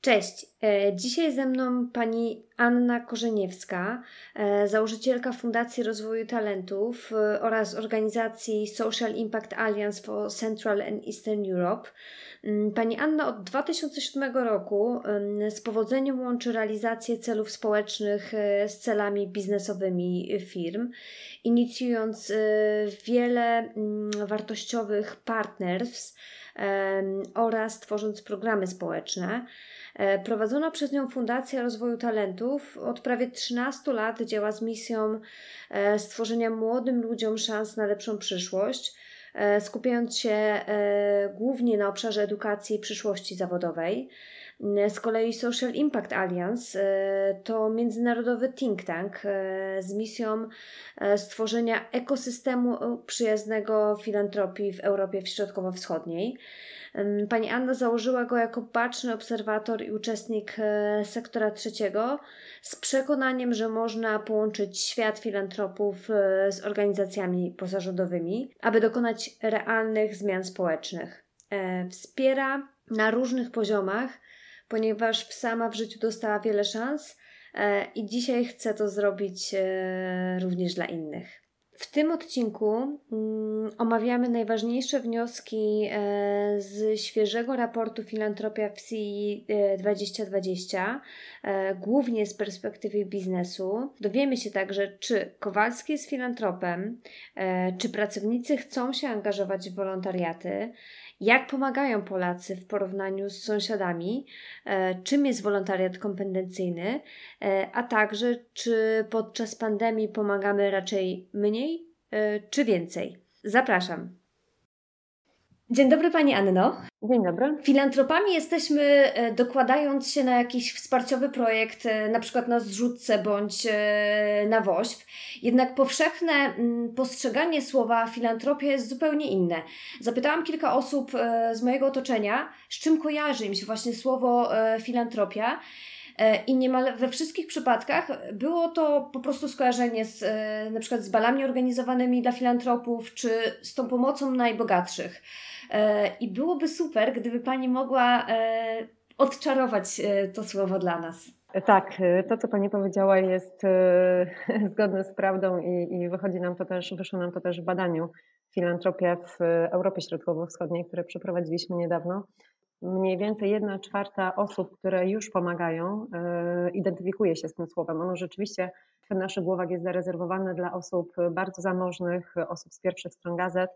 Cześć, e, dzisiaj ze mną pani Anna Korzeniewska, e, założycielka Fundacji Rozwoju Talentów e, oraz organizacji Social Impact Alliance for Central and Eastern Europe. Mm, pani Anna od 2007 roku z powodzeniem łączy realizację celów społecznych z celami biznesowymi firm, inicjując wiele mm, wartościowych partnerstw oraz tworząc programy społeczne. E, prowadzona przez nią Fundacja Rozwoju Talentów od prawie 13 lat działa z misją e, stworzenia młodym ludziom szans na lepszą przyszłość, e, skupiając się głównie na obszarze edukacji i przyszłości zawodowej. Z kolei Social Impact Alliance to międzynarodowy think tank z misją stworzenia ekosystemu przyjaznego filantropii w Europie Środkowo-Wschodniej. Pani Anna założyła go jako baczny obserwator i uczestnik e, sektora trzeciego z przekonaniem, że można połączyć świat filantropów e, z organizacjami pozarządowymi, aby dokonać realnych zmian społecznych. E, wspiera na różnych poziomach, ponieważ sama w życiu dostała wiele szans i dzisiaj chce to zrobić również dla innych. W tym odcinku mm, omawiamy najważniejsze wnioski e, z świeżego raportu Filantropia 2020, e, e, głównie z perspektywy biznesu. Dowiemy się także, czy Kowalski jest filantropem, czy pracownicy chcą się angażować w wolontariaty, jak pomagają Polacy w porównaniu z sąsiadami, e, czym jest wolontariat kompetencyjny, e, a także czy podczas pandemii pomagamy raczej mniej e, czy więcej. Zapraszam. Dzień dobry Pani Anno. Dzień dobry. Filantropami jesteśmy e, dokładając się na jakiś wsparciowy projekt, e, na przykład na zrzutce bądź e, na WOŚP. Jednak powszechne mm, postrzeganie słowa filantropia jest zupełnie inne. Zapytałam kilka osób z mojego otoczenia, z czym kojarzy im się właśnie słowo filantropia. I niemal we wszystkich przypadkach było to po prostu skojarzenie z na przykład z balami organizowanymi dla filantropów, czy z tą pomocą najbogatszych. E, I byłoby super, gdyby Pani mogła e, odczarować e, to słowo dla nas. Tak, to co Pani powiedziała jest zgodne z prawdą i, i wychodzi nam to też, wyszło nam to też w badaniu Filantropia w Europie Środkowo-Wschodniej, które przeprowadziliśmy niedawno. Mniej więcej jedna czwarta osób, które już pomagają, identyfikuje się z tym słowem. Ono rzeczywiście w naszych głowach jest zarezerwowane dla osób bardzo zamożnych, osób z pierwszych stron gazet,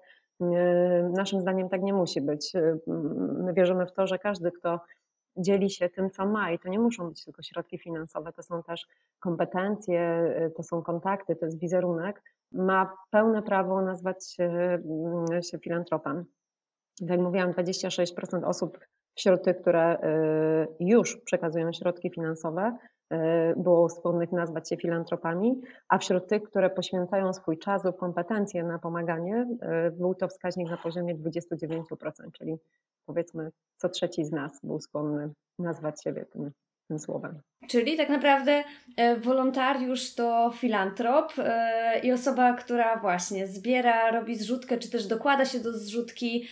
Naszym zdaniem tak nie musi być. My wierzymy w to, że każdy, kto dzieli się tym, co ma, i to nie muszą być tylko środki finansowe, to są też kompetencje, to są kontakty, to jest wizerunek, ma pełne prawo nazwać się, filantropem. Tak jak mówiłam, 26% osób wśród tych, które już przekazują środki finansowe, E, było skłonnych nazwać się filantropami, a wśród tych, które poświęcają swój czas lub kompetencje na pomaganie, e, był to wskaźnik na poziomie 29%, czyli powiedzmy co trzeci z nas był skłonny nazwać siebie tym tym słowem. Czyli tak naprawdę e, wolontariusz to filantrop e, i osoba, która właśnie zbiera, robi zrzutkę, czy też dokłada się do zrzutki,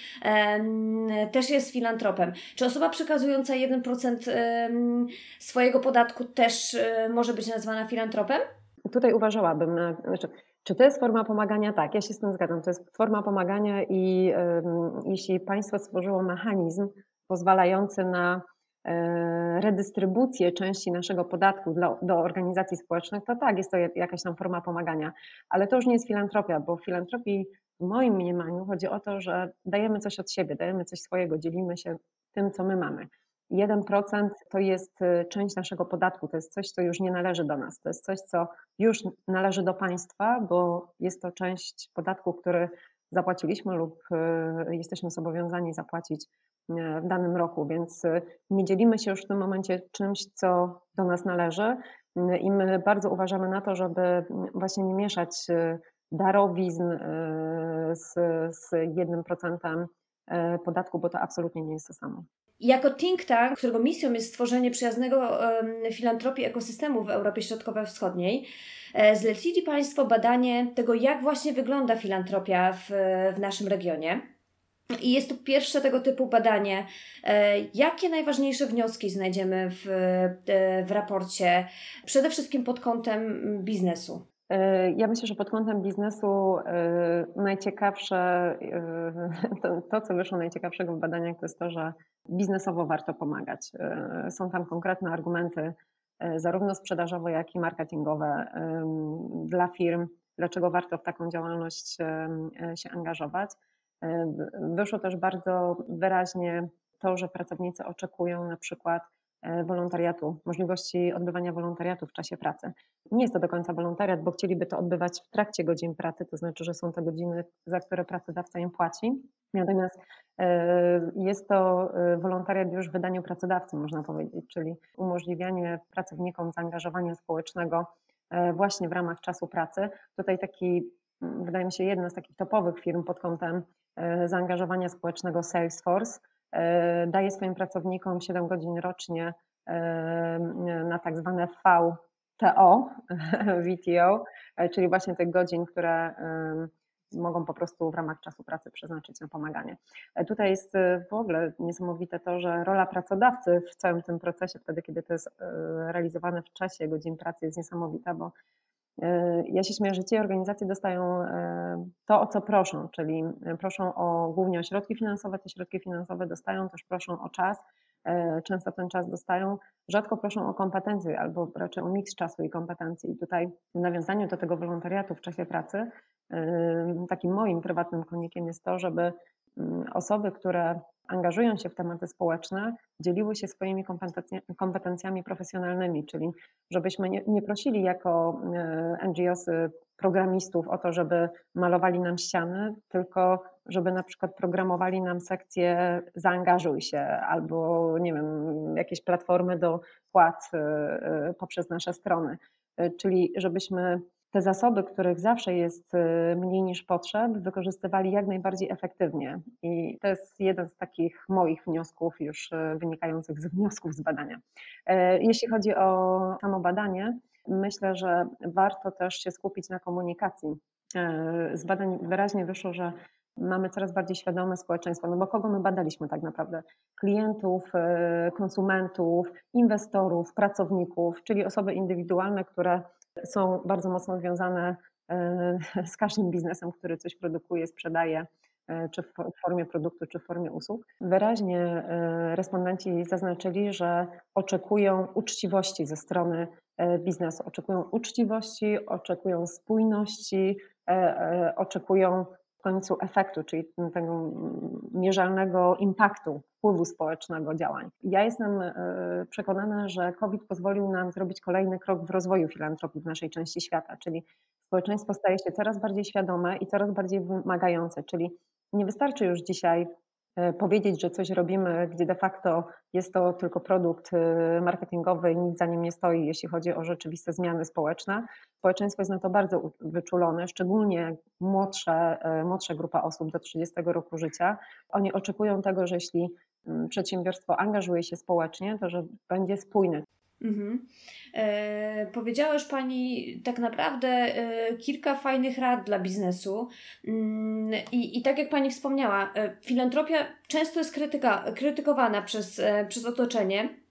też jest filantropem. Czy osoba przekazująca 1% swojego podatku też e, może być nazwana filantropem? Tutaj uważałabym na. Znaczy, czy to jest forma pomagania? Tak, ja się z tym zgadzam. To jest forma pomagania i jeśli państwo stworzyło mechanizm pozwalający na redystrybucję części naszego podatku dla, do organizacji społecznych, to tak, jest to jakaś tam forma pomagania. Ale to już nie jest filantropia, bo w filantropii w moim mniemaniu chodzi o to, że dajemy coś od siebie, dajemy coś swojego, dzielimy się tym, co my mamy. 1% to jest e, część naszego podatku, to jest coś, co już nie należy do nas, to jest coś, co już należy do państwa, bo jest to część podatku, który zapłaciliśmy lub jesteśmy zobowiązani zapłacić w danym roku, więc nie dzielimy się już w tym momencie czymś, co do nas należy i my bardzo uważamy na to, żeby właśnie nie mieszać darowizn z, z 1% podatku, bo to absolutnie nie jest to samo. Jako think tank, którego misją jest stworzenie przyjaznego filantropii ekosystemu w Europie Środkowo-Wschodniej, e, zlecili Państwo badanie tego, jak właśnie wygląda filantropia w, w naszym regionie. I jest to pierwsze tego typu badanie. E, jakie najważniejsze wnioski znajdziemy w, e, w raporcie, przede wszystkim pod kątem biznesu? Ja myślę, że pod kątem biznesu najciekawsze, to, to, co wyszło najciekawszego w badaniach, to jest to, że biznesowo warto pomagać. E, są tam konkretne argumenty, e, zarówno sprzedażowe, jak i marketingowe dla firm, dlaczego warto w taką działalność się angażować. E, wyszło też bardzo wyraźnie to, że pracownicy oczekują na przykład E, wolontariatu, możliwości odbywania wolontariatu w czasie pracy. Nie jest to do końca wolontariat, bo chcieliby to odbywać w trakcie godzin pracy, to znaczy, że są to godziny, za które pracodawca im płaci. Natomiast e, jest to wolontariat już w wydaniu pracodawcy, można powiedzieć, czyli umożliwianie pracownikom zaangażowania społecznego właśnie w ramach czasu pracy. Tutaj taki, wydaje mi się, jedna z takich topowych firm pod kątem zaangażowania społecznego Salesforce, E, daje swoim pracownikom 7 godzin rocznie e, na tak zwane VTO, VTO, e, czyli właśnie tych godzin, które mogą po prostu w ramach czasu pracy przeznaczyć na pomaganie. Tutaj jest w ogóle niesamowite to, że rola pracodawcy w całym tym procesie, wtedy kiedy to jest realizowane w czasie godzin pracy, jest niesamowita, bo E, ja się śmieję, że ci organizacje dostają e, to, o co proszą, czyli e, proszą o głównie o środki finansowe, te środki finansowe dostają, też proszą o czas, często ten czas dostają, rzadko proszą o kompetencje albo raczej o miks czasu i kompetencji. I tutaj w nawiązaniu do tego wolontariatu w czasie pracy, takim moim prywatnym konikiem jest to, żeby mm, osoby, które angażują się w tematy społeczne, dzieliły się swoimi kompetencjami profesjonalnymi, czyli żebyśmy nie, nie prosili jako e, NGOsy programistów o to, żeby malowali nam ściany, tylko żeby na przykład programowali nam sekcję zaangażuj się albo nie wiem, jakieś platformy do płat e, e, poprzez nasze strony. Czyli żebyśmy te zasoby, których zawsze jest y, mniej niż potrzeb, wykorzystywali jak najbardziej efektywnie. I to jest jeden z takich moich wniosków, już y, wynikających z wniosków z badania. E, jeśli chodzi o samo badanie, myślę, że warto też się skupić na komunikacji. E, z badań wyraźnie wyszło, że mamy coraz bardziej świadome społeczeństwo, no bo kogo my badaliśmy tak naprawdę? Klientów, e, konsumentów, inwestorów, pracowników, czyli osoby indywidualne, które są bardzo mocno związane e, z każdym biznesem, który coś produkuje, sprzedaje, e, czy w formie produktu, czy w formie usług. Wyraźnie e, respondenci zaznaczyli, że oczekują uczciwości ze strony biznesu, oczekują uczciwości, oczekują spójności, oczekują końcu efektu, czyli tego mierzalnego impaktu, wpływu społecznego działań. Ja jestem e, przekonana, że COVID pozwolił nam zrobić kolejny krok w rozwoju filantropii w naszej części świata, czyli społeczeństwo staje się coraz bardziej świadome i coraz bardziej wymagające, czyli nie wystarczy już dzisiaj powiedzieć, że coś robimy, gdzie de facto jest to tylko produkt e, marketingowy i nic za nim nie stoi, jeśli chodzi o rzeczywiste zmiany społeczne. Społeczeństwo jest na to bardzo wyczulone, szczególnie młodsze, e, młodsza grupa osób do 30 roku życia. Oni oczekują tego, że jeśli mm, przedsiębiorstwo angażuje się społecznie, to że będzie spójne. Mhm. E, powiedziałaś Pani tak naprawdę e, kilka fajnych rad dla biznesu. Mm, I, I tak jak Pani wspomniała, e, filantropia często jest krytyka, krytykowana przez, e, przez otoczenie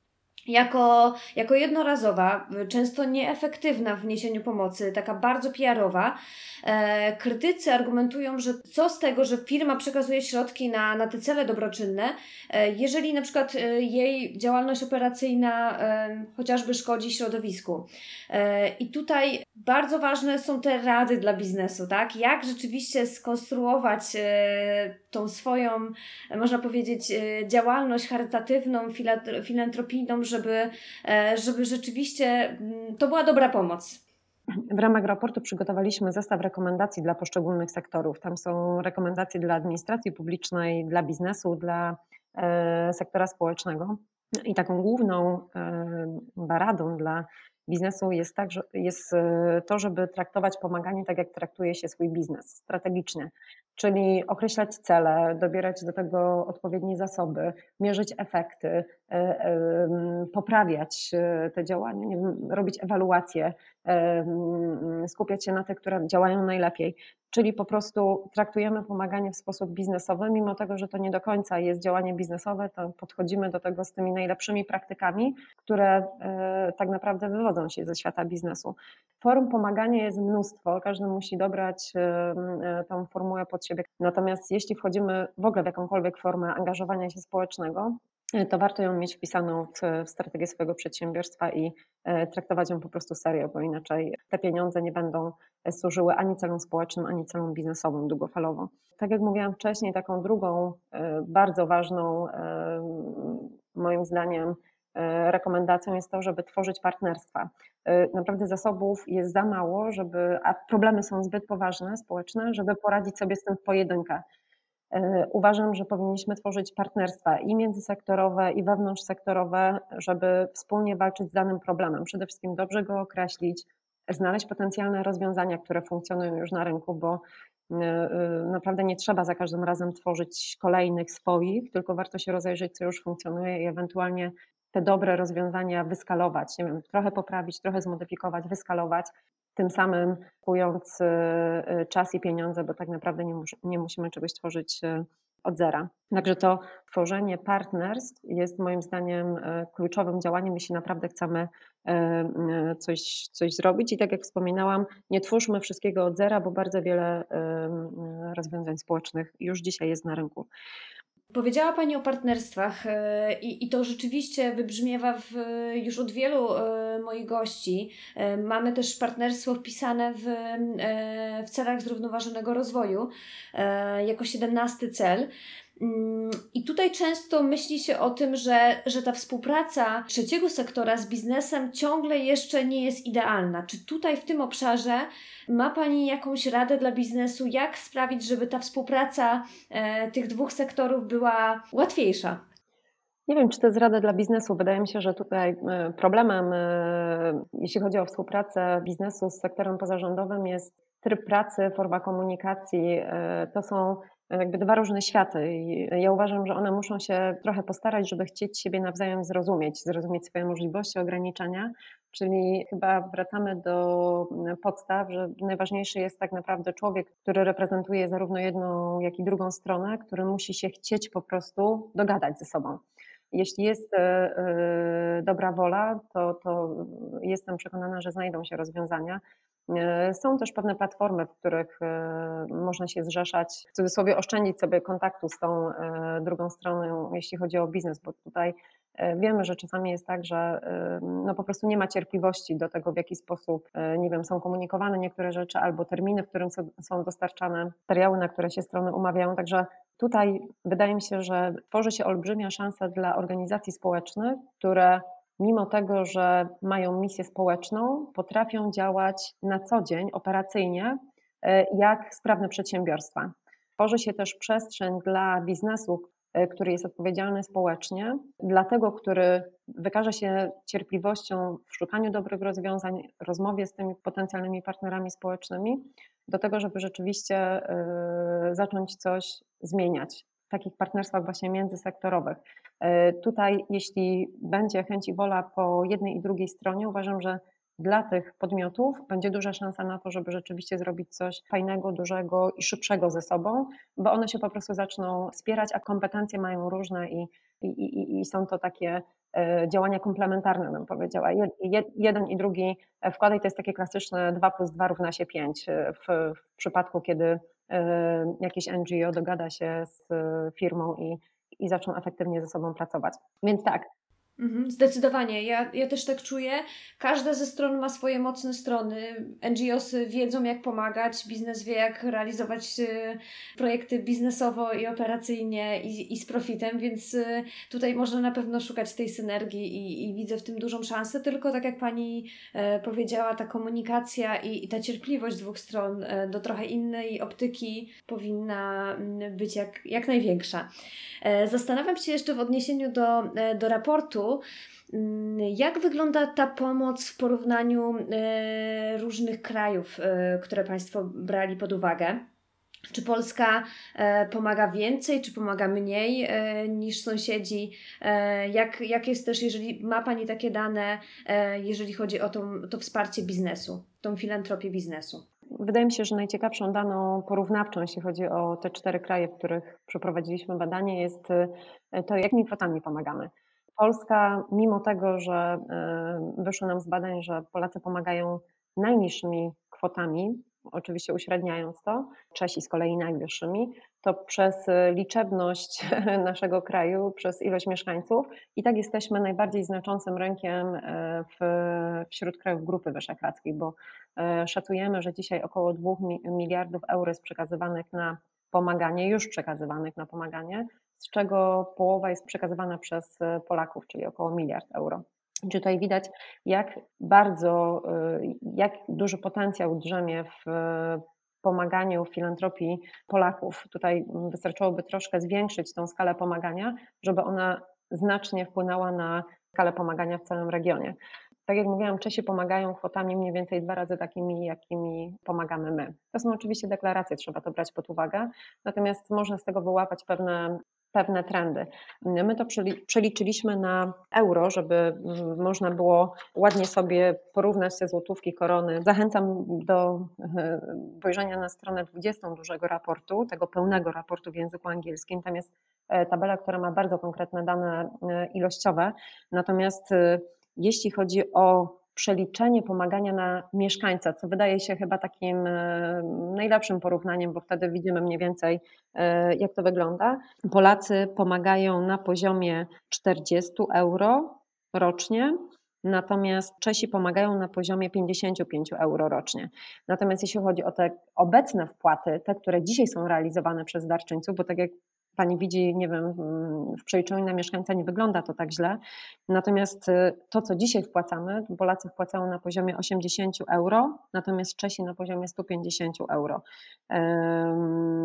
jako, jako jednorazowa, często nieefektywna w niesieniu pomocy, taka bardzo PR-owa. E, krytycy argumentują, że co z tego, że firma przekazuje środki na, na te cele dobroczynne, e, jeżeli na przykład e, jej działalność operacyjna e, chociażby szkodzi środowisku. E, I tutaj bardzo ważne są te rady dla biznesu, tak? Jak rzeczywiście skonstruować e, tą swoją, można powiedzieć, działalność charytatywną, filantropijną, żeby, żeby rzeczywiście mm, to była dobra pomoc. W ramach raportu przygotowaliśmy zestaw rekomendacji dla poszczególnych sektorów. Tam są rekomendacje dla administracji publicznej, dla biznesu, dla e, sektora społecznego. I taką główną e, baradą dla biznesu jest, tak, jest e, to, żeby traktować pomaganie tak, jak traktuje się swój biznes strategicznie, czyli określać cele, dobierać do tego odpowiednie zasoby, mierzyć efekty, e, poprawiać te działania, robić ewaluacje, skupiać się na tych, które działają najlepiej. Czyli po prostu traktujemy pomaganie w sposób biznesowy, mimo tego, że to nie do końca jest działanie biznesowe, to podchodzimy do tego z tymi najlepszymi praktykami, które e, tak naprawdę wywodzą się ze świata biznesu. Forum pomagania jest mnóstwo, każdy musi dobrać e, e, tą formułę pod siebie. Natomiast jeśli wchodzimy w ogóle w jakąkolwiek formę angażowania się społecznego, to warto ją mieć wpisaną w, strategię swojego przedsiębiorstwa i e, traktować ją po prostu serio, bo inaczej te pieniądze nie będą służyły ani celom społecznym, ani celom biznesowym długofalowo. Tak jak mówiłam wcześniej, taką drugą e, bardzo ważną, e, moim zdaniem, rekomendacją jest to, żeby tworzyć partnerstwa. Naprawdę zasobów jest za mało, żeby, a problemy są zbyt poważne, społeczne, żeby poradzić sobie z tym w pojedynkę. E, uważam, że powinniśmy tworzyć partnerstwa i międzysektorowe, i wewnątrzsektorowe, żeby wspólnie walczyć z danym problemem. Przede wszystkim dobrze go określić, znaleźć potencjalne rozwiązania, które funkcjonują już na rynku, bo e, e, naprawdę nie trzeba za każdym razem tworzyć kolejnych swoich, tylko warto się rozejrzeć, co już funkcjonuje i ewentualnie te dobre rozwiązania wyskalować, nie wiem, trochę poprawić, trochę zmodyfikować, wyskalować, tym samym kupując y, y, czas i pieniądze, bo tak naprawdę nie, mus, nie musimy czegoś tworzyć y, od zera. Także to tworzenie partnerstw jest moim zdaniem kluczowym działaniem, jeśli naprawdę chcemy coś, coś zrobić. I tak jak wspominałam, nie twórzmy wszystkiego od zera, bo bardzo wiele rozwiązań społecznych już dzisiaj jest na rynku. Powiedziała Pani o partnerstwach e, i, i to rzeczywiście wybrzmiewa w, już od wielu e, moich gości. E, mamy też partnerstwo wpisane w, w celach zrównoważonego rozwoju jako 17 cel. Mm, I tutaj często myśli się o tym, że, że ta współpraca trzeciego sektora z biznesem ciągle jeszcze nie jest idealna. Czy tutaj w tym obszarze ma Pani jakąś radę dla biznesu, jak sprawić, żeby ta współpraca e, tych dwóch sektorów była łatwiejsza? Nie wiem, czy to jest rada dla biznesu. Wydaje mi się, że tutaj e, problemem, e, jeśli chodzi o współpracę biznesu z sektorem pozarządowym, jest tryb pracy, forma komunikacji. E, to są jakby dwa różne światy. I ja uważam, że one muszą się trochę postarać, żeby chcieć siebie nawzajem zrozumieć, zrozumieć swoje możliwości, ograniczenia. Czyli chyba wracamy do podstaw, że najważniejszy jest tak naprawdę człowiek, który reprezentuje zarówno jedną, jak i drugą stronę, który musi się chcieć po prostu dogadać ze sobą. Jeśli jest e, e, dobra wola, to, to jestem przekonana, że znajdą się rozwiązania. E, są też pewne platformy, w których można się zrzeszać, w cudzysłowie oszczędzić sobie kontaktu z tą drugą stroną, jeśli chodzi o biznes, bo tutaj wiemy, że czasami jest tak, że no po prostu nie ma cierpliwości do tego, w jaki sposób, nie wiem, są komunikowane niektóre rzeczy albo terminy, w którym są dostarczane materiały, na które się strony umawiają. Także Tutaj wydaje mi się, że tworzy się olbrzymia szansa dla organizacji społecznych, które mimo tego, że mają misję społeczną, potrafią działać na co dzień operacyjnie e, jak sprawne przedsiębiorstwa. Tworzy się też przestrzeń dla biznesu, e, który jest odpowiedzialny społecznie, dla tego, który wykaże się cierpliwością w szukaniu dobrych rozwiązań, rozmowie z tymi potencjalnymi partnerami społecznymi, do tego, żeby rzeczywiście y, zacząć coś zmieniać takich partnerstwach właśnie międzysektorowych. Y, tutaj, jeśli będzie chęć i wola po jednej i drugiej stronie, uważam, że dla tych podmiotów będzie duża szansa na to, żeby rzeczywiście zrobić coś fajnego, dużego i szybszego ze sobą, bo one się po prostu zaczną wspierać, a kompetencje mają różne i, i, i, i są to takie E, działania komplementarne, bym powiedziała. Jeden i drugi wkład i to jest takie klasyczne 2 plus 2 równa się 5 e, w, w przypadku, kiedy e, jakieś NGO dogada się z firmą i, i zaczną efektywnie ze sobą pracować. Więc tak, Mhm, zdecydowanie. Ja, ja też tak czuję. Każda ze stron ma swoje mocne strony. NGOsy wiedzą, jak pomagać, biznes wie, jak realizować y, projekty biznesowo i operacyjnie i, i z profitem, więc y, tutaj można na pewno szukać tej synergii i, i widzę w tym dużą szansę. Tylko tak jak Pani e, powiedziała, ta komunikacja i, i ta cierpliwość dwóch stron e, do trochę innej optyki powinna mm, być jak, jak największa. E, zastanawiam się jeszcze w odniesieniu do, do raportu, Mm, jak wygląda ta pomoc w porównaniu e, różnych krajów, e, które Państwo brali pod uwagę? Czy Polska e, pomaga więcej, czy pomaga mniej niż sąsiedzi? Jak, jak jest też, jeżeli ma Pani takie dane, jeżeli chodzi o to, wsparcie biznesu, tą filantropię biznesu? Wydaje mi się, że najciekawszą daną porównawczą, jeśli chodzi o te cztery kraje, w których przeprowadziliśmy badanie, jest to, jakimi kwotami pomagamy. Polska, mimo tego, że y, wyszło nam z badań, że Polacy pomagają najniższymi kwotami, oczywiście uśredniając to, Czesi z kolei najwyższymi, to przez liczebność naszego kraju, przez ilość mieszkańców i tak jesteśmy najbardziej znaczącym rynkiem y, w, wśród krajów Grupy Wyszehradzkiej, bo y, szacujemy, że dzisiaj około 2 miliardów euro jest przekazywanych na pomaganie, już przekazywanych na pomaganie, z czego połowa jest przekazywana przez e, Polaków, czyli około miliard euro. Tutaj widać, jak bardzo, e, jak duży potencjał drzemie w pomaganiu, w filantropii Polaków. Tutaj wystarczyłoby troszkę zwiększyć tą skalę pomagania, żeby ona znacznie wpłynęła na skalę pomagania w całym regionie. Tak jak mówiłam, Czesi pomagają kwotami mniej więcej dwa razy takimi, jakimi pomagamy my. To są oczywiście deklaracje, trzeba to brać pod uwagę, natomiast można z tego wyłapać pewne pewne trendy. My to przeliczyliśmy na euro, żeby można było ładnie sobie porównać te złotówki, korony. Zachęcam do e, spojrzenia na stronę 20 dużego raportu, tego pełnego raportu w języku angielskim. Tam jest e, tabela, która ma bardzo konkretne dane e, ilościowe. Natomiast jeśli chodzi o przeliczenie pomagania na mieszkańca, co wydaje się chyba takim e, najlepszym porównaniem, bo wtedy widzimy mniej więcej, e, jak to wygląda. Polacy pomagają na poziomie 40 euro rocznie, Natomiast Czesi pomagają na poziomie 55 euro rocznie. Natomiast jeśli chodzi o te obecne wpłaty, te, które dzisiaj są realizowane przez darczyńców, bo tak jak Pani widzi, nie wiem, w przeliczeniu na mieszkańca nie wygląda to tak źle. Natomiast y, to, co dzisiaj wpłacamy, Polacy wpłacają na poziomie 80 euro, natomiast Czesi na poziomie 150 euro.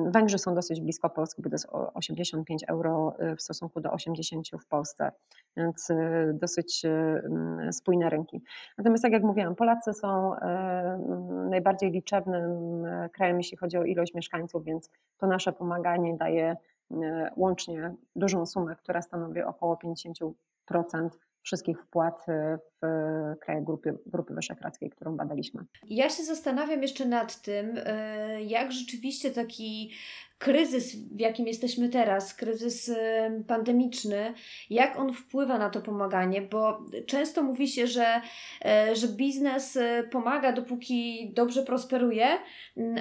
Węgrzy są dosyć blisko Polski, bo to jest 85 euro y, w stosunku do 80 w Polsce, więc y, dosyć spójne rynki. Natomiast tak jak mówiłam, Polacy są najbardziej liczebnym krajem, jeśli chodzi o ilość mieszkańców, więc to nasze pomaganie daje łącznie dużą sumę, która stanowi około 50% wszystkich wpłat e, w krajach Grupy, Grupy Wyszehradzkiej, którą badaliśmy. Ja się zastanawiam jeszcze nad tym, e, jak rzeczywiście taki kryzys, w jakim jesteśmy teraz, kryzys pandemiczny, jak on wpływa na to pomaganie, bo często mówi się, że, e, że biznes e, pomaga, dopóki dobrze prosperuje,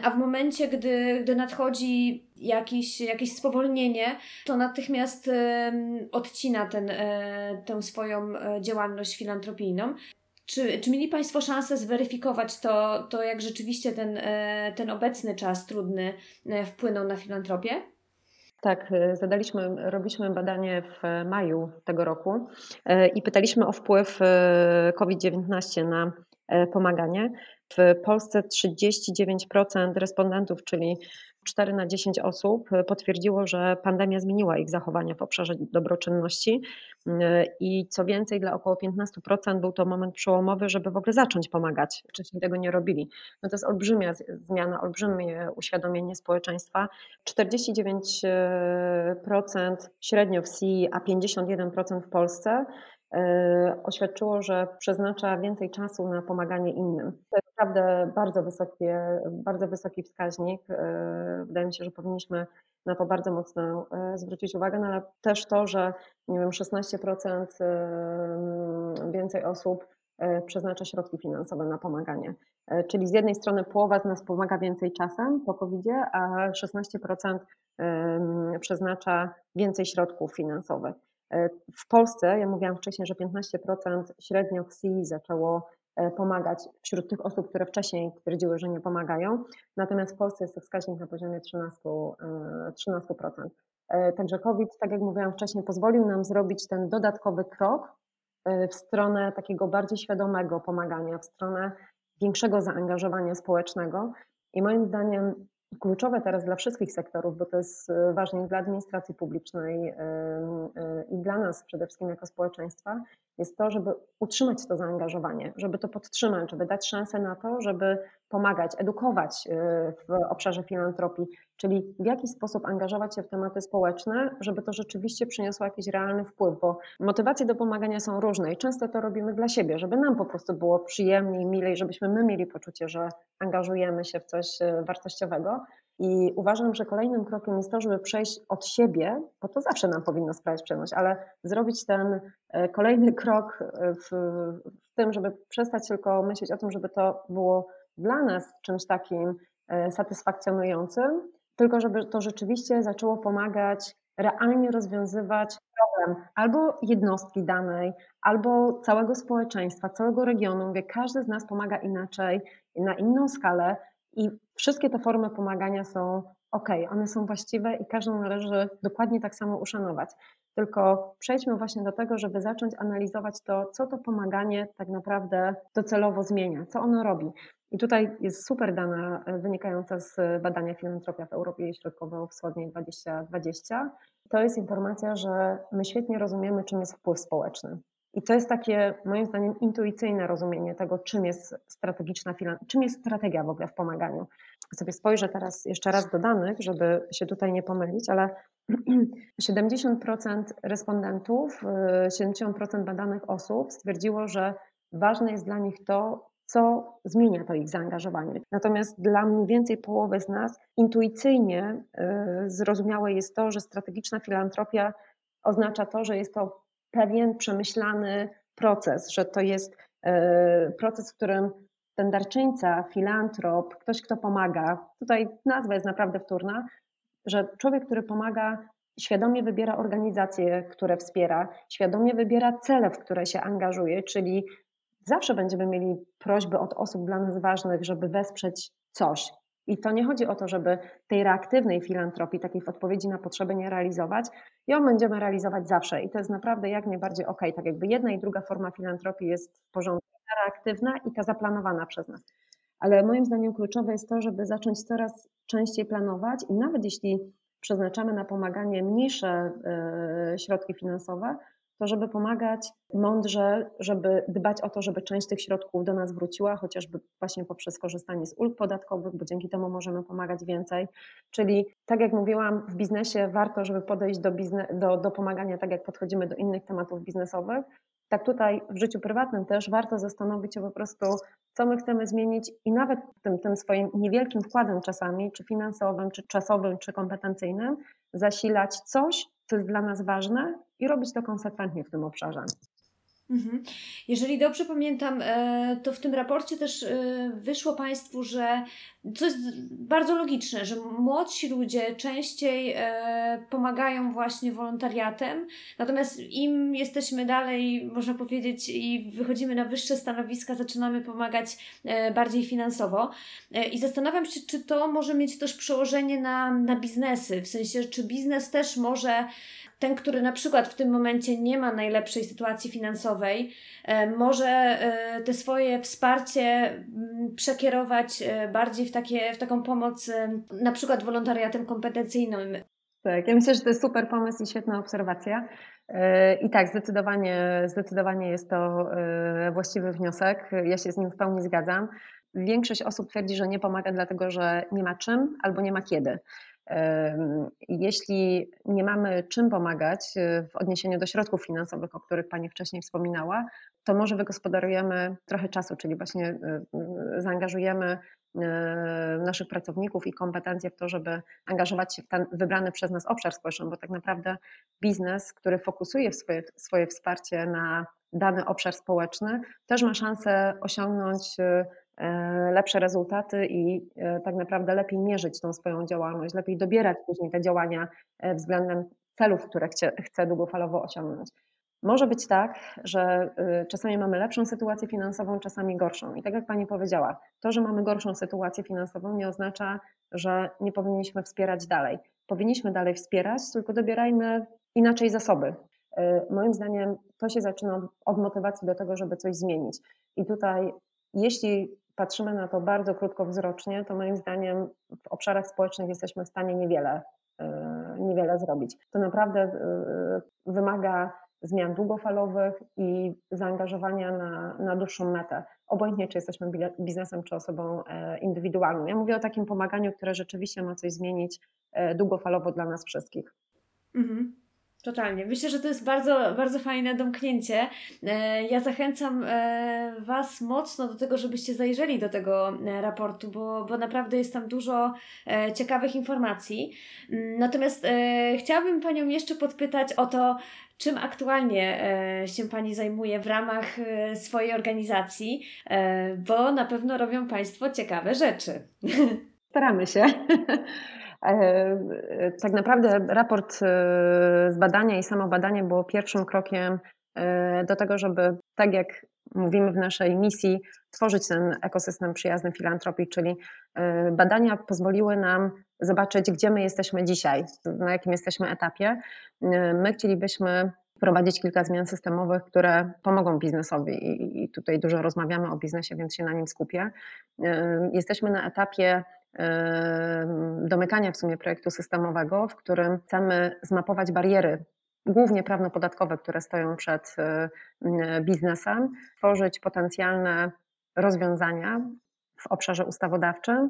a w momencie, gdy, gdy nadchodzi jakieś, jakieś spowolnienie, to natychmiast odcina ten, e, tę swoją działalność filantropijną. Czy, czy mieli Państwo szansę zweryfikować to, to jak rzeczywiście ten, e, ten obecny czas trudny e, wpłynął na filantropię? Tak, e, zadaliśmy, robiliśmy badanie w maju tego roku i pytaliśmy o wpływ COVID-19 na pomaganie. W Polsce 39% respondentów, czyli 4 na 10 osób potwierdziło, że pandemia zmieniła ich zachowania w obszarze dobroczynności i co więcej, dla około 15% był to moment przełomowy, żeby w ogóle zacząć pomagać. Wcześniej tego nie robili. No to jest olbrzymia zmiana, olbrzymie uświadomienie społeczeństwa. 49% średnio w CI, a 51% w Polsce E, oświadczyło, że przeznacza więcej czasu na pomaganie innym. Naprawdę bardzo, wysokie, bardzo wysoki wskaźnik. E, wydaje mi się, że powinniśmy na to bardzo mocno e, zwrócić uwagę, no ale też to, że nie wiem, 16% więcej osób przeznacza środki finansowe na pomaganie. Czyli z jednej strony połowa z nas pomaga więcej czasem po covid a 16% przeznacza więcej środków finansowych. W Polsce, ja mówiłam wcześniej, że 15% średnio CI zaczęło pomagać wśród tych osób, które wcześniej twierdziły, że nie pomagają. Natomiast w Polsce jest to wskaźnik na poziomie 13%. 13%. Także COVID, tak jak mówiłam wcześniej, pozwolił nam zrobić ten dodatkowy krok w stronę takiego bardziej świadomego pomagania, w stronę większego zaangażowania społecznego. I moim zdaniem kluczowe teraz dla wszystkich sektorów, bo to jest e, ważne i dla administracji publicznej e, i dla nas przede wszystkim jako społeczeństwa, jest to, żeby utrzymać to zaangażowanie, żeby to podtrzymać, żeby dać szansę na to, żeby pomagać, edukować w obszarze filantropii, czyli w jaki sposób angażować się w tematy społeczne, żeby to rzeczywiście przyniosło jakiś realny wpływ, bo motywacje do pomagania są różne i często to robimy dla siebie, żeby nam po prostu było przyjemniej, milej, żebyśmy my mieli poczucie, że angażujemy się w coś wartościowego, i uważam, że kolejnym krokiem jest to, żeby przejść od siebie, bo to zawsze nam powinno sprawiać przyjemność, ale zrobić ten e, kolejny krok w, w, tym, żeby przestać tylko myśleć o tym, żeby to było dla nas czymś takim e, satysfakcjonującym, tylko żeby to rzeczywiście zaczęło pomagać realnie rozwiązywać problem albo jednostki danej, albo całego społeczeństwa, całego regionu, gdzie każdy z nas pomaga inaczej, na inną skalę, i wszystkie te formy pomagania są ok, one są właściwe i każdą należy dokładnie tak samo uszanować. Tylko przejdźmy właśnie do tego, żeby zacząć analizować to, co to pomaganie tak naprawdę docelowo zmienia, co ono robi. I tutaj jest super dana e, wynikająca z badania Filantropia w Europie Środkowo-Wschodniej 2020. To jest informacja, że my świetnie rozumiemy, czym jest wpływ społeczny. I to jest takie, moim zdaniem, intuicyjne rozumienie tego, czym jest strategiczna czym jest strategia w ogóle w pomaganiu. Sobie spojrzę teraz jeszcze raz do danych, żeby się tutaj nie pomylić, ale 70% respondentów, 70% badanych osób stwierdziło, że ważne jest dla nich to, co zmienia to ich zaangażowanie. Natomiast dla mniej więcej połowy z nas intuicyjnie y, zrozumiałe jest to, że strategiczna filantropia oznacza to, że jest to pewien przemyślany proces, że to jest e, proces, w którym ten darczyńca, filantrop, ktoś, kto pomaga, tutaj nazwa jest naprawdę wtórna, że człowiek, który pomaga, świadomie wybiera organizacje, które wspiera, świadomie wybiera cele, w które się angażuje, czyli zawsze będziemy mieli prośby od osób dla nas ważnych, żeby wesprzeć coś, i to nie chodzi o to, żeby tej reaktywnej filantropii, takiej w odpowiedzi na potrzeby nie realizować. Ją będziemy realizować zawsze i to jest naprawdę jak najbardziej ok. Tak jakby jedna i druga forma filantropii jest w porządku. Ta reaktywna i ta zaplanowana przez nas. Ale moim zdaniem kluczowe jest to, żeby zacząć coraz częściej planować i nawet jeśli przeznaczamy na pomaganie mniejsze e, środki finansowe, to żeby pomagać mądrze, żeby dbać o to, żeby część tych środków do nas wróciła, chociażby właśnie poprzez korzystanie z ulg podatkowych, bo dzięki temu możemy pomagać więcej. Czyli tak jak mówiłam, w biznesie warto, żeby podejść do, bizne- do, do pomagania tak jak podchodzimy do innych tematów biznesowych, tak tutaj w życiu prywatnym też warto zastanowić się po prostu, co my chcemy zmienić i nawet tym, tym swoim niewielkim wkładem czasami, czy finansowym, czy czasowym, czy kompetencyjnym, zasilać coś, co jest dla nas ważne i robić to konsekwentnie w tym obszarze. Mhm. Jeżeli dobrze pamiętam, e, to w tym raporcie też e, wyszło Państwu, że co jest bardzo logiczne, że młodsi ludzie częściej e, pomagają właśnie wolontariatem, natomiast im jesteśmy dalej, można powiedzieć, i wychodzimy na wyższe stanowiska, zaczynamy pomagać bardziej finansowo. I zastanawiam się, czy to może mieć też przełożenie na, na biznesy, w sensie, czy biznes też może ten, który na przykład w tym momencie nie ma najlepszej sytuacji finansowej, e, może e, te swoje wsparcie mm, przekierować e, bardziej w, takie, w taką pomoc, na przykład wolontariatem kompetencyjnym. Tak, ja myślę, że to jest super pomysł i świetna obserwacja. I tak, zdecydowanie, zdecydowanie jest to właściwy wniosek. Ja się z nim w pełni zgadzam. Większość osób twierdzi, że nie pomaga dlatego, że nie ma czym albo nie ma kiedy. Jeśli nie mamy czym pomagać y, w odniesieniu do środków finansowych, o których Pani wcześniej wspominała, to może wygospodarujemy trochę czasu, czyli właśnie y, y, zaangażujemy naszych pracowników i kompetencje w to, żeby angażować się w ten wybrany przez nas obszar społeczny, bo tak naprawdę biznes, który fokusuje swoje, swoje wsparcie na dany obszar społeczny, też ma szansę osiągnąć E, lepsze rezultaty i e, tak naprawdę lepiej mierzyć tą swoją działalność, lepiej dobierać później te działania e, względem celów, które chce, chce długofalowo osiągnąć. Może być tak, że czasami mamy lepszą sytuację finansową, czasami gorszą. I tak jak Pani powiedziała, to, że mamy gorszą sytuację finansową, nie oznacza, że nie powinniśmy wspierać dalej. Powinniśmy dalej wspierać, tylko dobierajmy inaczej zasoby. Moim zdaniem to się zaczyna od motywacji do tego, żeby coś zmienić. I tutaj, jeśli patrzymy na to bardzo krótkowzrocznie, to moim zdaniem w obszarach społecznych jesteśmy w stanie niewiele, y, niewiele zrobić. To naprawdę wymaga zmian długofalowych i zaangażowania na, na dłuższą metę. Obojętnie, czy jesteśmy biznesem, czy osobą e, indywidualną. Ja mówię o takim pomaganiu, które rzeczywiście ma coś zmienić e, długofalowo dla nas wszystkich. Mhm. Totalnie. Myślę, że to jest bardzo, bardzo fajne domknięcie. E, ja zachęcam e, Was mocno do tego, żebyście zajrzeli do tego e, raportu, bo, bo naprawdę jest tam dużo ciekawych informacji. Mm, natomiast chciałabym Panią jeszcze podpytać o to, czym aktualnie się Pani zajmuje w ramach swojej organizacji, bo na pewno robią Państwo ciekawe rzeczy. Staramy się. E, tak naprawdę raport e, z badania i samo badanie było pierwszym krokiem e, do tego, żeby tak jak mówimy w naszej misji, tworzyć ten ekosystem przyjazny filantropii, czyli badania pozwoliły nam zobaczyć, gdzie my jesteśmy dzisiaj, na jakim jesteśmy etapie. My chcielibyśmy wprowadzić kilka zmian systemowych, które pomogą biznesowi i tutaj dużo rozmawiamy o biznesie, więc się na nim skupię. Jesteśmy na etapie domykania w sumie projektu systemowego, w którym chcemy zmapować bariery, głównie prawno-podatkowe, które stoją przed biznesem, tworzyć potencjalne rozwiązania w obszarze ustawodawczym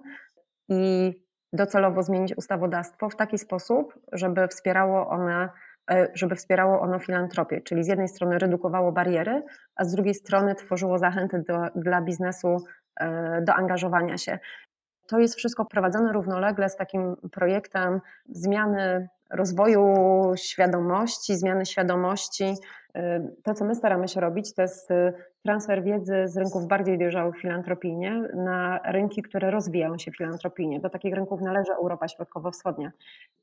i docelowo zmienić ustawodawstwo w taki sposób, żeby wspierało one e, żeby wspierało ono filantropię, czyli z jednej strony redukowało bariery, a z drugiej strony tworzyło zachęty do, dla biznesu e, do angażowania się. To jest wszystko prowadzone równolegle z takim projektem zmiany rozwoju świadomości, zmiany świadomości. To, co my staramy się robić, to jest y, transfer wiedzy z rynków bardziej dojrzałych filantropijnie na rynki, które rozwijają się filantropijnie. Do takich rynków należy Europa Środkowo-Wschodnia.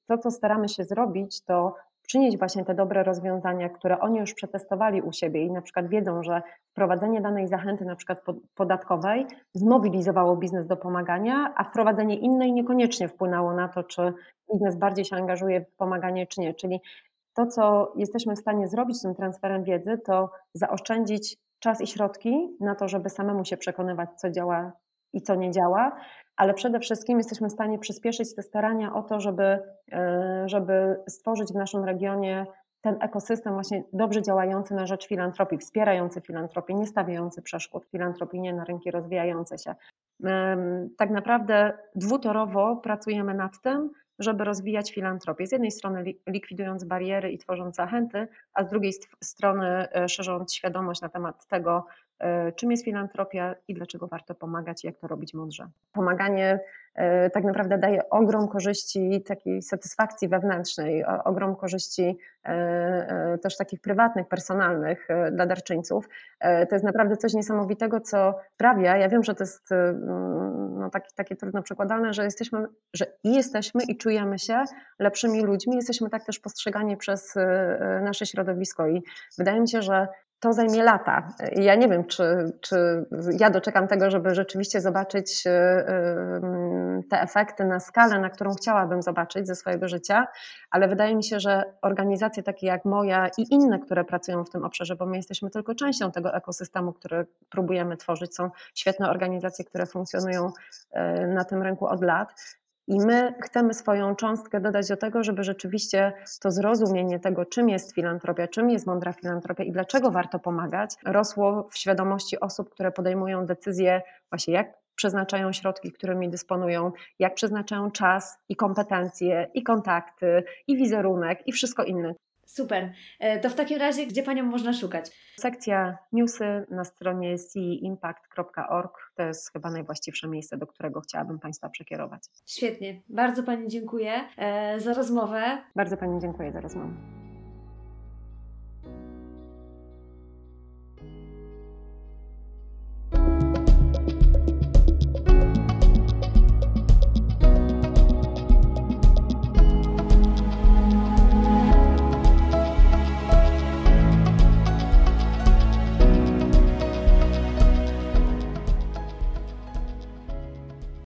To, co staramy się zrobić, to przynieść właśnie te dobre rozwiązania, które oni już przetestowali u siebie i na przykład wiedzą, że wprowadzenie danej zachęty, na przykład podatkowej, zmobilizowało biznes do pomagania, a wprowadzenie innej niekoniecznie wpłynęło na to, czy biznes bardziej się angażuje w pomaganie, czy nie. Czyli to, co jesteśmy w stanie zrobić tym transferem wiedzy, to zaoszczędzić czas i środki na to, żeby samemu się przekonywać, co działa i co nie działa, ale przede wszystkim jesteśmy w stanie przyspieszyć te starania o to, żeby, e, żeby stworzyć w naszym regionie ten ekosystem właśnie dobrze działający na rzecz filantropii, wspierający filantropię, nie stawiający przeszkód filantropii, nie na rynki rozwijające się. Tak naprawdę dwutorowo pracujemy nad tym, żeby rozwijać filantropię. Z jednej strony likwidując bariery i tworząc zachęty, a z drugiej strony e, szerząc świadomość na temat tego, e, czym jest filantropia i dlaczego warto pomagać i jak to robić mądrze. Pomaganie tak naprawdę daje ogrom korzyści, takiej satysfakcji wewnętrznej, ogrom korzyści też takich prywatnych, personalnych dla darczyńców. To jest naprawdę coś niesamowitego, co sprawia, ja wiem, że to jest no, takie, takie trudno przekładalne, że jesteśmy, że i jesteśmy i czujemy się lepszymi ludźmi, jesteśmy tak też postrzegani przez nasze środowisko i wydaje mi się, że to zajmie lata. Ja nie wiem, czy, czy ja doczekam tego, żeby rzeczywiście zobaczyć y, te efekty na skalę, na którą chciałabym zobaczyć ze swojego życia, ale wydaje mi się, że organizacje takie jak moja i inne, które pracują w tym obszarze, bo my jesteśmy tylko częścią tego ekosystemu, który próbujemy tworzyć, są świetne organizacje, które funkcjonują na tym rynku od lat, i my chcemy swoją cząstkę dodać do tego, żeby rzeczywiście to zrozumienie tego, czym jest filantropia, czym jest mądra filantropia i dlaczego warto pomagać, rosło w świadomości osób, które podejmują decyzje właśnie jak przeznaczają środki, którymi dysponują, jak przeznaczają czas i kompetencje, i kontakty, i wizerunek, i wszystko inne. Super. E, to w takim razie, gdzie Panią można szukać? Sekcja newsy na stronie ceimpact.org to jest chyba najwłaściwsze miejsce, do którego chciałabym Państwa przekierować. Świetnie. Bardzo Pani dziękuję e, za rozmowę. Bardzo Pani dziękuję za rozmowę.